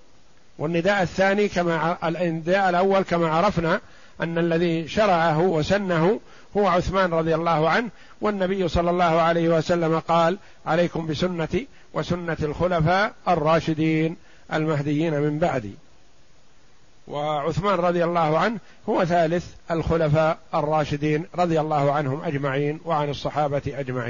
والنداء الثاني كما النداء الأول كما عرفنا أن الذي شرعه وسنه هو عثمان رضي الله عنه والنبي صلى الله عليه وسلم قال عليكم بسنتي وسنة الخلفاء الراشدين المهديين من بعدي. وعثمان رضي الله عنه هو ثالث الخلفاء الراشدين رضي الله عنهم أجمعين وعن الصحابة أجمعين.